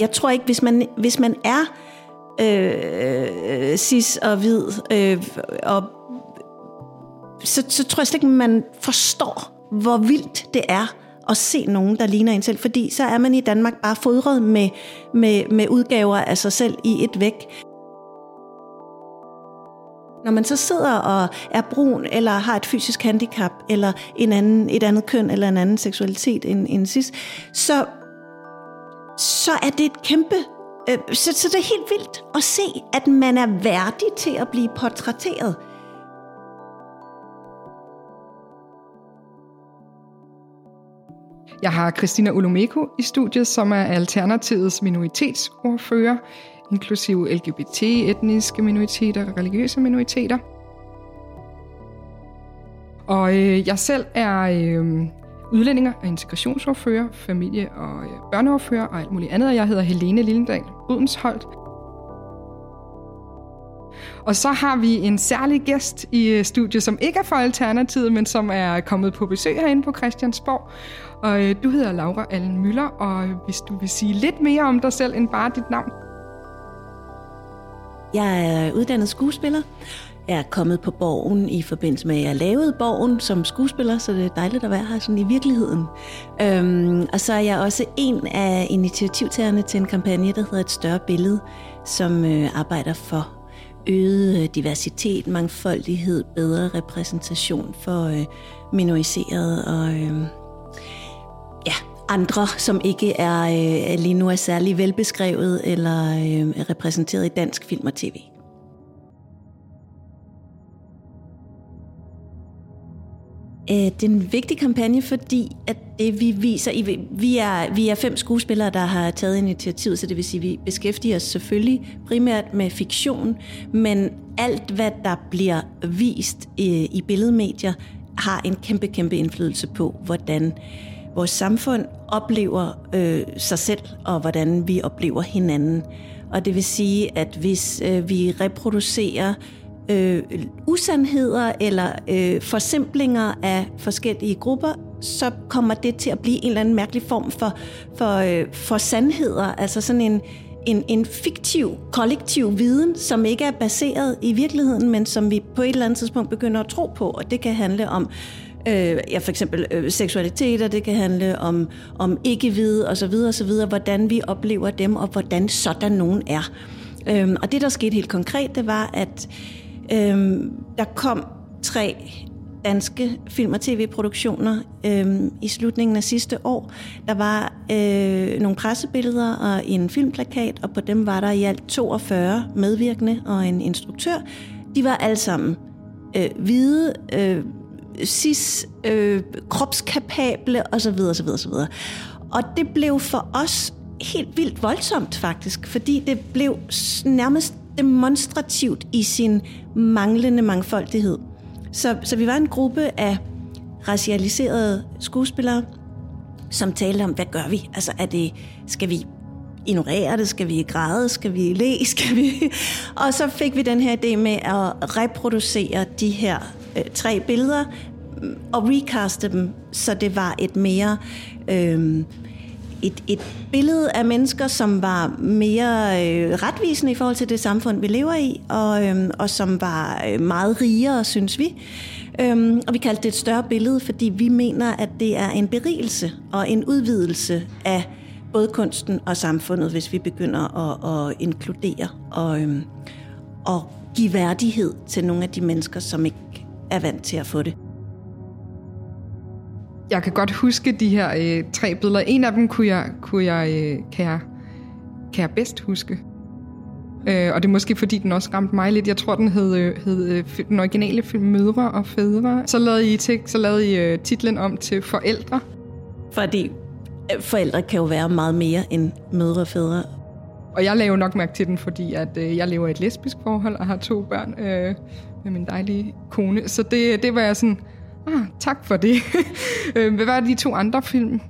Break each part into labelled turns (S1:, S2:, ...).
S1: Jeg tror ikke, hvis man, hvis man er øh, cis og hvid, øh, og, så, så tror jeg slet ikke, man forstår, hvor vildt det er at se nogen, der ligner en selv. Fordi så er man i Danmark bare fodret med, med, med udgaver af sig selv i et væk. Når man så sidder og er brun, eller har et fysisk handicap, eller en anden, et andet køn, eller en anden seksualitet end, end cis, så, så er det et kæmpe... Øh, så, så det er helt vildt at se, at man er værdig til at blive portrætteret.
S2: Jeg har Christina Olomeko i studiet, som er Alternativets minoritetsordfører, inklusive LGBT, etniske minoriteter og religiøse minoriteter. Og øh, jeg selv er øh, udlændinger og integrationsordfører, familie- og øh, børneordfører og alt muligt andet. Jeg hedder Helene Lillendal Udensholdt. Og så har vi en særlig gæst i øh, studiet, som ikke er fra Alternativet, men som er kommet på besøg herinde på Christiansborg. Og øh, du hedder Laura Allen Møller, og hvis du vil sige lidt mere om dig selv end bare dit navn.
S1: Jeg er uddannet skuespiller. Er kommet på Borgen i forbindelse med, at jeg lavede Borgen som skuespiller, så det er dejligt at være her sådan i virkeligheden. Øhm, og så er jeg også en af initiativtagerne til en kampagne, der hedder Et større billede, som øh, arbejder for øget øh, diversitet, mangfoldighed, bedre repræsentation for øh, minoriserede og øh, ja, andre, som ikke er øh, lige nu er særlig velbeskrevet eller øh, repræsenteret i dansk film og tv. Øh, det er en vigtig kampagne, fordi at det vi viser, vi er, vi er fem skuespillere, der har taget initiativ, så det vil sige, at vi beskæftiger os selvfølgelig primært med fiktion, men alt hvad der bliver vist i, i billedmedier, har en kæmpe, kæmpe indflydelse på, hvordan vores samfund oplever øh, sig selv, og hvordan vi oplever hinanden. Og det vil sige, at hvis øh, vi reproducerer øh, usandheder eller øh, forsimplinger af forskellige grupper, så kommer det til at blive en eller anden mærkelig form for, for, øh, for sandheder, altså sådan en, en, en fiktiv, kollektiv viden, som ikke er baseret i virkeligheden, men som vi på et eller andet tidspunkt begynder at tro på, og det kan handle om øh, ja, for eksempel øh, seksualitet, og det kan handle om, om ikke-vide osv. osv., hvordan vi oplever dem, og hvordan sådan nogen er. Øhm, og det, der skete helt konkret, det var, at øhm, der kom tre danske film- og tv-produktioner øhm, i slutningen af sidste år. Der var øh, nogle pressebilleder og en filmplakat, og på dem var der i alt 42 medvirkende og en instruktør. De var alle sammen øh, hvide, øh, cis, øh, kropskapable osv. osv. osv. Og det blev for os helt vildt voldsomt faktisk, fordi det blev nærmest demonstrativt i sin manglende mangfoldighed. Så, så vi var en gruppe af racialiserede skuespillere, som talte om, hvad gør vi? Altså, er det, skal vi ignorere det? Skal vi græde? Skal vi le? Skal vi... Og så fik vi den her idé med at reproducere de her øh, tre billeder mm, og recaste dem, så det var et mere... Øh, et, et billede af mennesker, som var mere øh, retvisende i forhold til det samfund, vi lever i, og, øh, og som var øh, meget rigere, synes vi. Øhm, og vi kaldte det et større billede, fordi vi mener, at det er en berigelse og en udvidelse af både kunsten og samfundet, hvis vi begynder at, at inkludere og, øhm, og give værdighed til nogle af de mennesker, som ikke er vant til at få det.
S2: Jeg kan godt huske de her øh, tre billeder. En af dem kunne jeg, kunne jeg, øh, kan, jeg, kan jeg bedst huske. Øh, og det er måske fordi, den også ramte mig lidt. Jeg tror, den hed, øh, hed øh, den originale film Mødre og Fædre. Så lavede I, til, så lavede I øh, titlen om til Forældre.
S1: Fordi øh, forældre kan jo være meget mere end mødre og fædre.
S2: Og jeg lavede nok mærke til den, fordi at, øh, jeg lever i et lesbisk forhold og har to børn øh, med min dejlige kone. Så det, det var jeg sådan Ah, tak for det. Øh, hvad var de to andre film?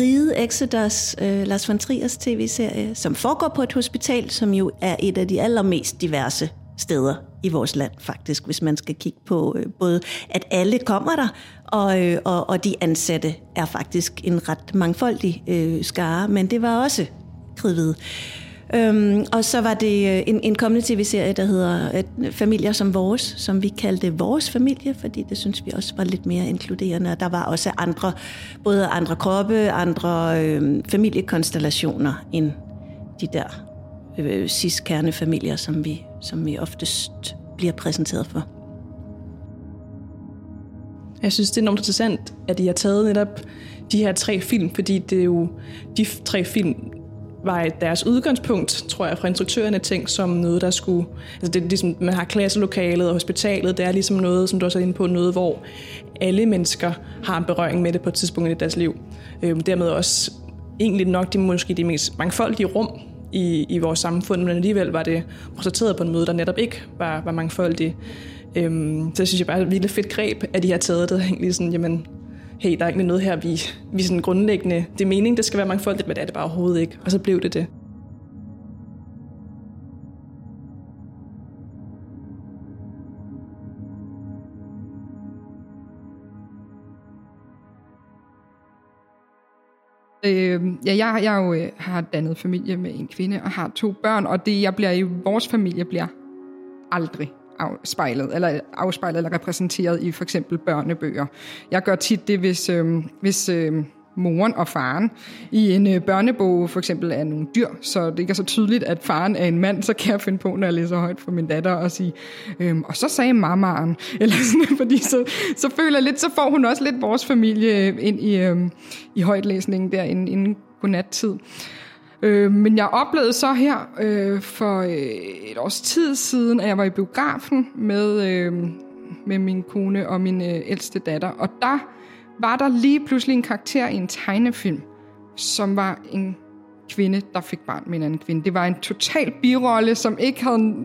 S1: Ride Exodus, uh, Lars von Triers tv-serie, som foregår på et hospital, som jo er et af de allermest diverse steder i vores land faktisk, hvis man skal kigge på øh, både, at alle kommer der, og, øh, og, og de ansatte er faktisk en ret mangfoldig øh, skare, men det var også kridhvide. Øhm, og så var det øh, en, en kommende tv-serie, der hedder øh, Familier som Vores, som vi kaldte Vores Familie, fordi det synes vi også var lidt mere inkluderende. Og der var også andre, både andre kroppe, andre øhm, familiekonstellationer end de der øh, cis-kernefamilier, som vi, som vi oftest bliver præsenteret for.
S3: Jeg synes, det er enormt interessant, at I har taget netop de her tre film, fordi det er jo de tre film, var deres udgangspunkt, tror jeg, fra instruktørerne tænkt som noget, der skulle... Altså det er ligesom, man har klasselokalet og hospitalet, det er ligesom noget, som du også er inde på, noget, hvor alle mennesker har en berøring med det på et tidspunkt i deres liv. Øhm, dermed også egentlig nok de, måske de mest mangfoldige rum i, i vores samfund, men alligevel var det præsenteret på en måde, der netop ikke var, var mangfoldig. Øhm, så det synes jeg bare er et virkelig fedt greb, at de har taget det egentlig sådan, jamen, hey, der er egentlig noget her, vi, vi sådan grundlæggende, det er meningen, det skal være mangfoldigt, men det er det bare overhovedet ikke. Og så blev det det.
S2: Øh, ja, jeg, jeg jo, øh, har dannet familie med en kvinde og har to børn, og det, jeg bliver i vores familie, bliver aldrig afspejlet, eller afspejlet eller repræsenteret i for eksempel børnebøger. Jeg gør tit det, hvis, øh, hvis øh, moren og faren i en øh, børnebog for eksempel er nogle dyr, så det ikke er så tydeligt, at faren er en mand, så kan jeg finde på, når jeg læser højt for min datter, og sige, øhm, og så sagde mammaen, eller sådan, fordi så, så føler jeg lidt, så får hun også lidt vores familie ind i, øh, i højtlæsningen der inden, inden godnat-tid. Øh, men jeg oplevede så her øh, for øh, et års tid siden, at jeg var i biografen med, øh, med min kone og min øh, ældste datter, og der var der lige pludselig en karakter i en tegnefilm, som var en kvinde, der fik barn med en anden kvinde. Det var en total birolle, som ikke havde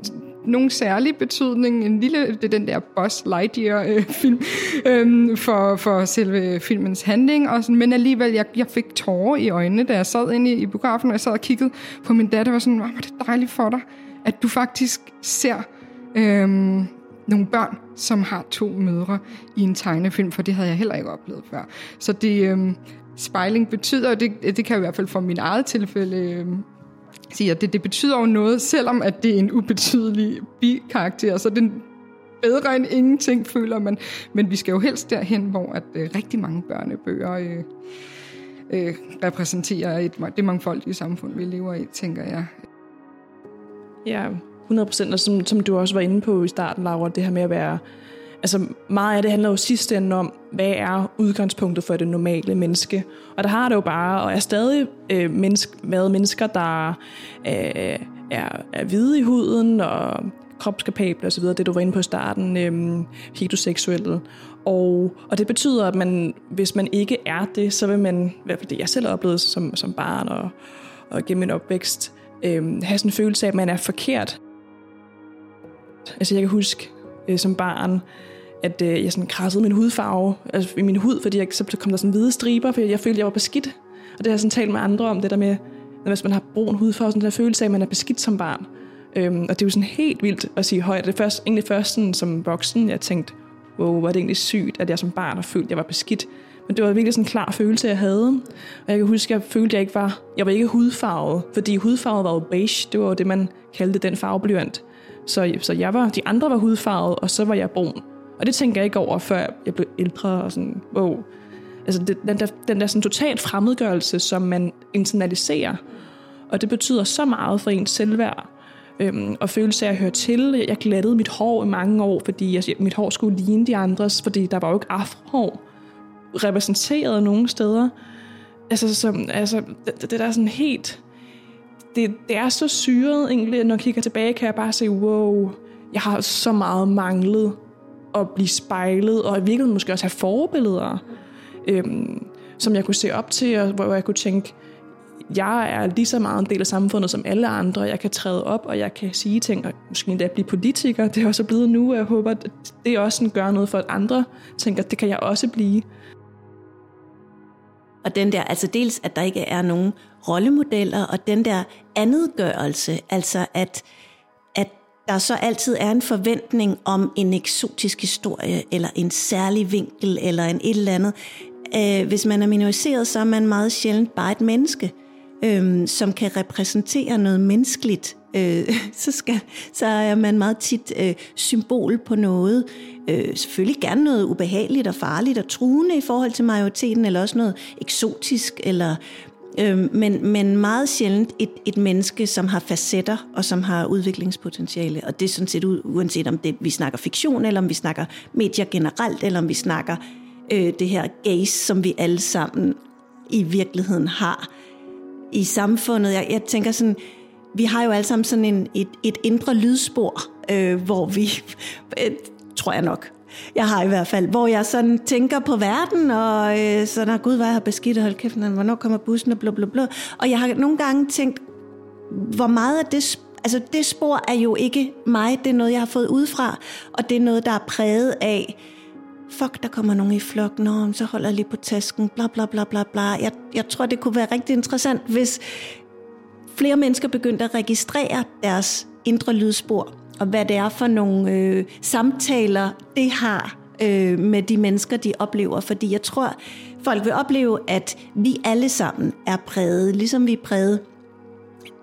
S2: nogen særlig betydning. En lille, det er den der Buzz Lightyear-film øh, øhm, for, for selve filmens handling. Og sådan, men alligevel, jeg, jeg fik tårer i øjnene, da jeg sad inde i, i biografen, og jeg sad og kiggede på min datter, og var sådan, var det dejligt for dig, at du faktisk ser øh, nogle børn, som har to mødre i en tegnefilm, for det havde jeg heller ikke oplevet før. Så det, øh, spejling betyder, det, det kan jeg i hvert fald for min eget tilfælde øh, sige, at det, det betyder jo noget, selvom at det er en ubetydelig bikarakter, så den bedre end ingenting, føler man. Men vi skal jo helst derhen, hvor at øh, rigtig mange børnebøger øh, øh, repræsenterer et, det mangfoldige samfund, vi lever i, tænker jeg.
S3: Ja, 100 procent, og som, som du også var inde på i starten, Laura, det her med at være altså meget af det handler jo sidst ende om, hvad er udgangspunktet for det normale menneske. Og der har det jo bare, og er stadig øh, menneske, været mennesker, der øh, er, er hvide i huden, og kropskapable osv., det du var inde på i starten, øh, heteroseksuelle. Og, og det betyder, at man, hvis man ikke er det, så vil man, i hvert fald det jeg selv oplevede som, som barn og, og gennem min opvækst, øh, have sådan en følelse af, at man er forkert. Altså jeg kan huske øh, som barn, at øh, jeg sådan krassede min hudfarve altså i min hud, fordi jeg, så kom der sådan hvide striber, fordi jeg følte, jeg var beskidt. Og det har jeg sådan talt med andre om, det der med, at hvis man har brun hudfarve, sådan der følelse af, at man er beskidt som barn. Øhm, og det er jo sådan helt vildt at sige højt. Det er først, egentlig først sådan, som voksen, jeg tænkte, wow, var det egentlig sygt, at jeg som barn har følt, at jeg var beskidt. Men det var virkelig sådan en klar følelse, jeg havde. Og jeg kan huske, at jeg følte, at jeg ikke var, jeg var ikke hudfarvet, fordi hudfarvet var jo beige. Det var jo det, man kaldte den farveblyant. Så, så jeg var, de andre var hudfarvet, og så var jeg brun. Og det tænker jeg ikke over, før jeg blev ældre og sådan, wow. Altså det, den der, den der sådan totalt fremmedgørelse, som man internaliserer. Og det betyder så meget for ens selvværd. Øhm, og følelse af at høre til. Jeg glattede mit hår i mange år, fordi jeg, mit hår skulle ligne de andres, fordi der var jo ikke afrohår repræsenteret nogen steder. Altså, som, altså det, det der er sådan helt... Det, det er så syret egentlig, når jeg kigger tilbage, kan jeg bare se, wow, jeg har så meget manglet at blive spejlet, og i virkeligheden måske også have forbilleder, øhm, som jeg kunne se op til, og hvor jeg kunne tænke, jeg er lige så meget en del af samfundet som alle andre. Jeg kan træde op, og jeg kan sige ting, og måske endda blive politiker. Det er også blevet nu, og jeg håber, at det også sådan gør noget for, at andre tænker, at det kan jeg også blive.
S1: Og den der, altså dels, at der ikke er nogen rollemodeller, og den der andetgørelse, altså at at der så altid er en forventning om en eksotisk historie, eller en særlig vinkel, eller en et eller andet. Øh, hvis man er minoriseret, så er man meget sjældent bare et menneske, øh, som kan repræsentere noget menneskeligt. Øh, så, skal, så er man meget tit øh, symbol på noget. Øh, selvfølgelig gerne noget ubehageligt og farligt og truende i forhold til majoriteten, eller også noget eksotisk, eller Øh, men, men meget sjældent et, et menneske, som har facetter og som har udviklingspotentiale. Og det er sådan set uanset om det, vi snakker fiktion, eller om vi snakker medier generelt, eller om vi snakker øh, det her gaze, som vi alle sammen i virkeligheden har i samfundet. Jeg, jeg tænker sådan, vi har jo alle sammen sådan en, et, et indre lydspor, øh, hvor vi, øh, tror jeg nok, jeg har i hvert fald, hvor jeg sådan tænker på verden, og øh, sådan, gud, hvad jeg har beskidt, og hold kæft, hvornår kommer bussen, og blå, blå, blå. Og jeg har nogle gange tænkt, hvor meget af det, altså det spor er jo ikke mig, det er noget, jeg har fået udefra, og det er noget, der er præget af, fuck, der kommer nogen i flok, nå, så holder jeg lige på tasken, bla bla bla bla bla. Jeg, jeg tror, det kunne være rigtig interessant, hvis flere mennesker begyndte at registrere deres indre lydspor, og hvad det er for nogle øh, samtaler, det har øh, med de mennesker, de oplever. Fordi jeg tror, folk vil opleve, at vi alle sammen er præget, ligesom vi er præget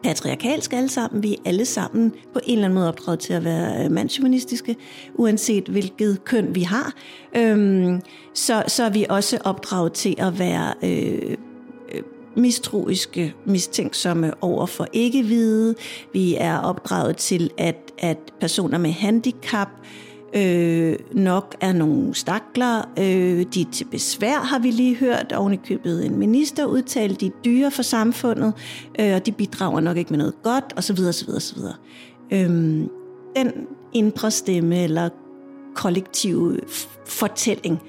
S1: patriarkalsk alle sammen. Vi er alle sammen på en eller anden måde opdraget til at være øh, mandsjuvenistiske, uanset hvilket køn vi har. Øhm, så, så er vi også opdraget til at være øh, mistroiske, mistænksomme over for ikke-hvide. Vi er opdraget til, at, at personer med handicap øh, nok er nogle stakler. Øh, de er til besvær, har vi lige hørt. Oven i købet en minister udtale, de er dyre for samfundet, øh, og de bidrager nok ikke med noget godt, osv. osv., osv. Øh, den indre stemme eller kollektive fortælling,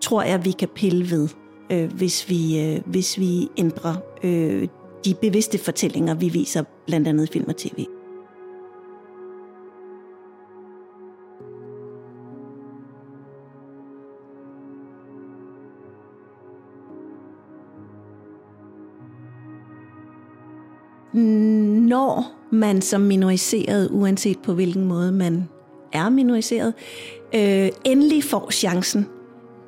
S1: tror jeg, vi kan pille ved øh, hvis, vi, øh, hvis vi ændrer øh, de bevidste fortællinger, vi viser blandt andet i film og tv. Når man som minoriseret, uanset på hvilken måde man er minoriseret, øh, endelig får chancen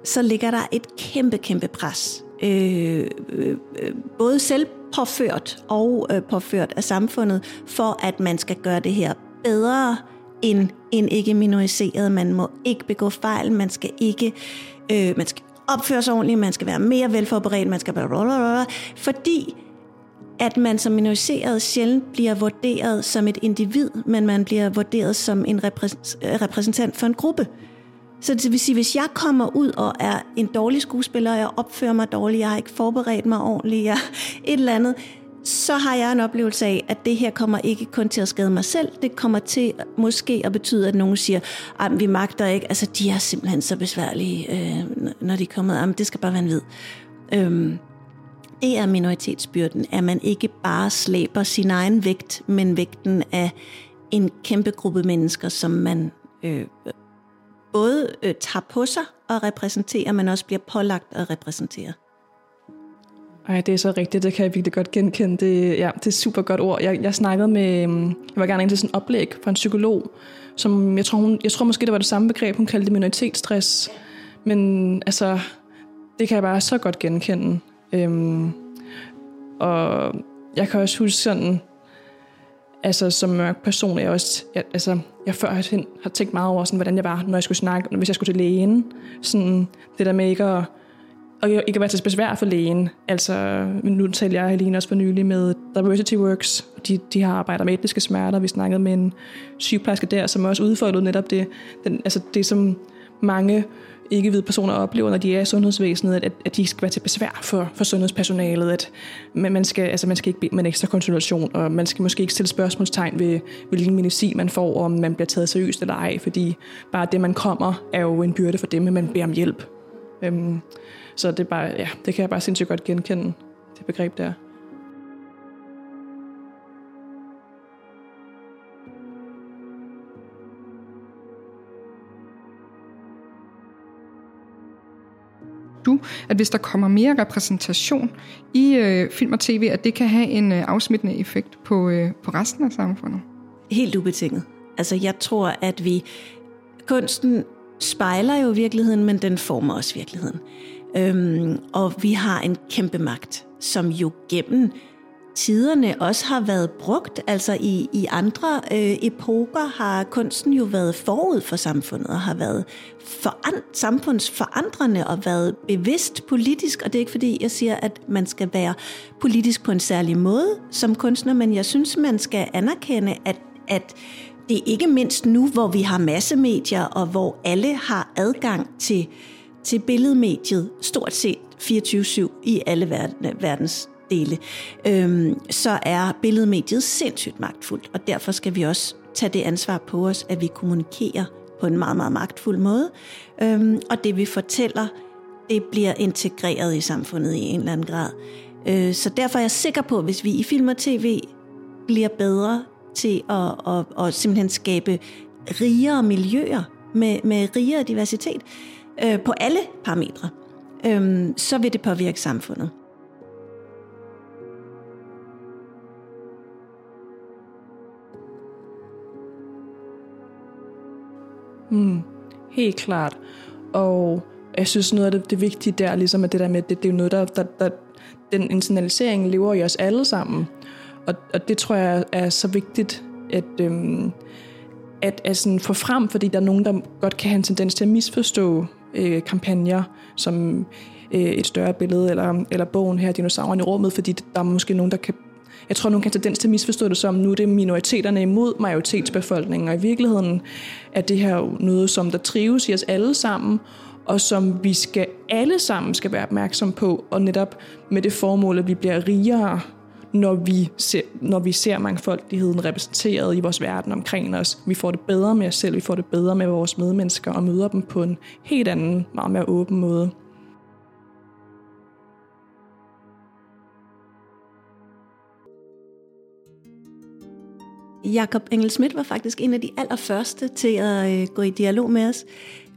S1: så ligger der et kæmpe, kæmpe pres. Øh, øh, øh både selv påført og øh, påført af samfundet, for at man skal gøre det her bedre end en ikke minoriseret. Man må ikke begå fejl, man skal ikke øh, man skal opføre sig ordentligt, man skal være mere velforberedt, man skal blablabla, fordi at man som minoriseret sjældent bliver vurderet som et individ, men man bliver vurderet som en repræsentant for en gruppe. Så det vil sige, hvis jeg kommer ud og er en dårlig skuespiller, og jeg opfører mig dårligt, jeg har ikke forberedt mig ordentligt, jeg et eller andet, så har jeg en oplevelse af, at det her kommer ikke kun til at skade mig selv, det kommer til måske at betyde, at nogen siger, at vi magter ikke, altså de er simpelthen så besværlige, øh, når de kommer, jamen det skal bare være en vid. Øhm, det er minoritetsbyrden, at man ikke bare slæber sin egen vægt, men vægten af en kæmpe gruppe mennesker, som man øh, både øh, tager på sig og repræsenterer, men også bliver pålagt at repræsentere.
S3: Ej, det er så rigtigt. Det kan jeg virkelig godt genkende. Det, ja, det er et super godt ord. Jeg, jeg snakkede med, mm, jeg var gerne ind til sådan en oplæg fra en psykolog, som jeg tror, hun, jeg tror måske, det var det samme begreb, hun kaldte minoritetsstress. Men altså, det kan jeg bare så godt genkende. Øhm, og jeg kan også huske sådan, altså som mørk person, jeg også, jeg, altså, jeg før har, har tænkt meget over, sådan, hvordan jeg var, når jeg skulle snakke, hvis jeg skulle til lægen. Sådan, det der med ikke at, og ikke at være til besvær for lægen. Altså, nu talte jeg lige også for nylig med Diversity Works. De, de har arbejdet med etniske smerter. Vi snakkede med en sygeplejerske der, som også udfordrede netop det, den, altså det som mange ikke-hvide personer oplever, når de er i sundhedsvæsenet, at, at de skal være til besvær for, for sundhedspersonalet, at man man, skal, altså man skal ikke bede med en ekstra konsultation, og man skal måske ikke stille spørgsmålstegn ved, hvilken medicin man får, og om man bliver taget seriøst eller ej, fordi bare det, man kommer, er jo en byrde for dem, at man beder om hjælp. Øhm, så det, er bare, ja, det kan jeg bare sindssygt godt genkende, det begreb der.
S2: Du, at hvis der kommer mere repræsentation i øh, film og tv, at det kan have en øh, afsmittende effekt på, øh, på resten af samfundet?
S1: Helt ubetinget. Altså jeg tror, at vi kunsten spejler jo virkeligheden, men den former også virkeligheden. Øhm, og vi har en kæmpe magt, som jo gennem tiderne også har været brugt. Altså i, i andre øh, epoker har kunsten jo været forud for samfundet og har været foran, samfundsforandrende og været bevidst politisk. Og det er ikke fordi, jeg siger, at man skal være politisk på en særlig måde som kunstner, men jeg synes, man skal anerkende, at, at det er ikke mindst nu, hvor vi har massemedier og hvor alle har adgang til, til billedmediet stort set 24-7 i alle verden, verdens dele, øhm, så er billedmediet sindssygt magtfuldt, og derfor skal vi også tage det ansvar på os, at vi kommunikerer på en meget, meget magtfuld måde, øhm, og det vi fortæller, det bliver integreret i samfundet i en eller anden grad. Øh, så derfor er jeg sikker på, at hvis vi i film og tv bliver bedre til at, at, at simpelthen skabe rigere miljøer med, med rigere diversitet øh, på alle parametre, øh, så vil det påvirke samfundet.
S3: Mm, helt klart. Og jeg synes noget af det, det vigtige der, ligesom at det der med, det, det er jo noget, der, der, der den internalisering lever i os alle sammen. Og, og det tror jeg er så vigtigt, at, øhm, at, at sådan få frem, fordi der er nogen, der godt kan have en tendens til at misforstå øh, kampagner, som øh, et større billede, eller, eller bogen her, Dinosaurerne i rummet, fordi der er måske nogen, der kan jeg tror, nogen kan tendens til at misforstå det som, nu er det minoriteterne imod majoritetsbefolkningen, og i virkeligheden er det her noget, som der trives i os alle sammen, og som vi skal alle sammen skal være opmærksom på, og netop med det formål, at vi bliver rigere, når vi, ser, når vi ser mangfoldigheden repræsenteret i vores verden omkring os. Vi får det bedre med os selv, vi får det bedre med vores medmennesker, og møder dem på en helt anden, meget mere åben måde.
S1: Jakob Engel Schmidt var faktisk en af de allerførste til at øh, gå i dialog med os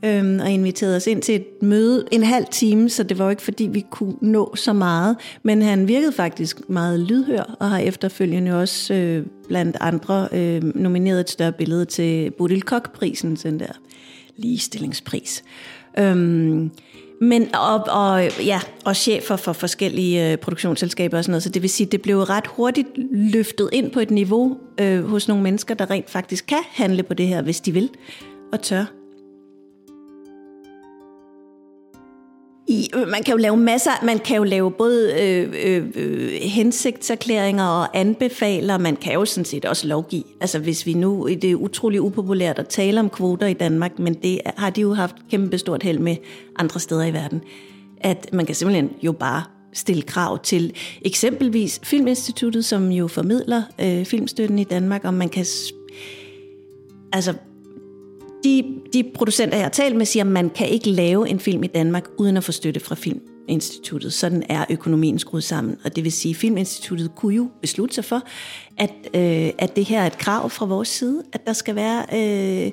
S1: øhm, og inviterede os ind til et møde en halv time, så det var jo ikke fordi, vi kunne nå så meget. Men han virkede faktisk meget lydhør og har efterfølgende også øh, blandt andre øh, nomineret et større billede til Bodil Koch-prisen, den der ligestillingspris. Øhm, men, og, og, ja, og chefer for forskellige øh, produktionsselskaber og sådan noget. Så det vil sige, det blev ret hurtigt løftet ind på et niveau øh, hos nogle mennesker, der rent faktisk kan handle på det her, hvis de vil og tør. I, øh, man kan jo lave masser, man kan jo lave både øh, øh, øh, hensigtserklæringer og anbefaler, man kan jo sådan set også lovgive. Altså hvis vi nu, det er utrolig upopulært at tale om kvoter i Danmark, men det har de jo haft kæmpe stort held med andre steder i verden. At man kan simpelthen jo bare stille krav til eksempelvis Filminstituttet, som jo formidler øh, filmstøtten i Danmark, om man kan altså de, de producenter, jeg har talt med, siger, at man kan ikke lave en film i Danmark uden at få støtte fra Filminstituttet. Sådan er økonomien skruet sammen. Og det vil sige, at Filminstituttet kunne jo beslutte sig for, at, øh, at det her er et krav fra vores side, at der skal være øh,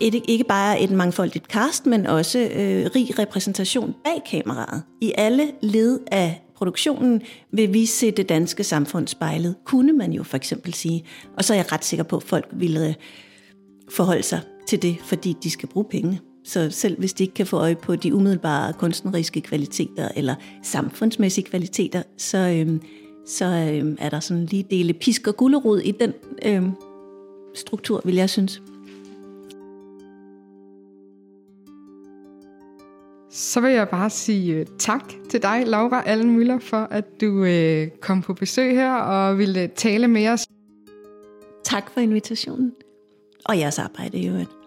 S1: et, ikke bare et mangfoldigt cast, men også øh, rig repræsentation bag kameraet. I alle led af produktionen vil vi se det danske samfund spejlet, kunne man jo for eksempel sige. Og så er jeg ret sikker på, at folk ville øh, forholde sig til det, fordi de skal bruge penge. Så selv hvis de ikke kan få øje på de umiddelbare kunstneriske kvaliteter eller samfundsmæssige kvaliteter, så, øhm, så øhm, er der sådan lige dele pisk og gullerod i den øhm, struktur, vil jeg synes.
S2: Så vil jeg bare sige øh, tak til dig, Laura Allenmøller, for at du øh, kom på besøg her og ville tale med os.
S1: Tak for invitationen og jeres arbejde i øvrigt.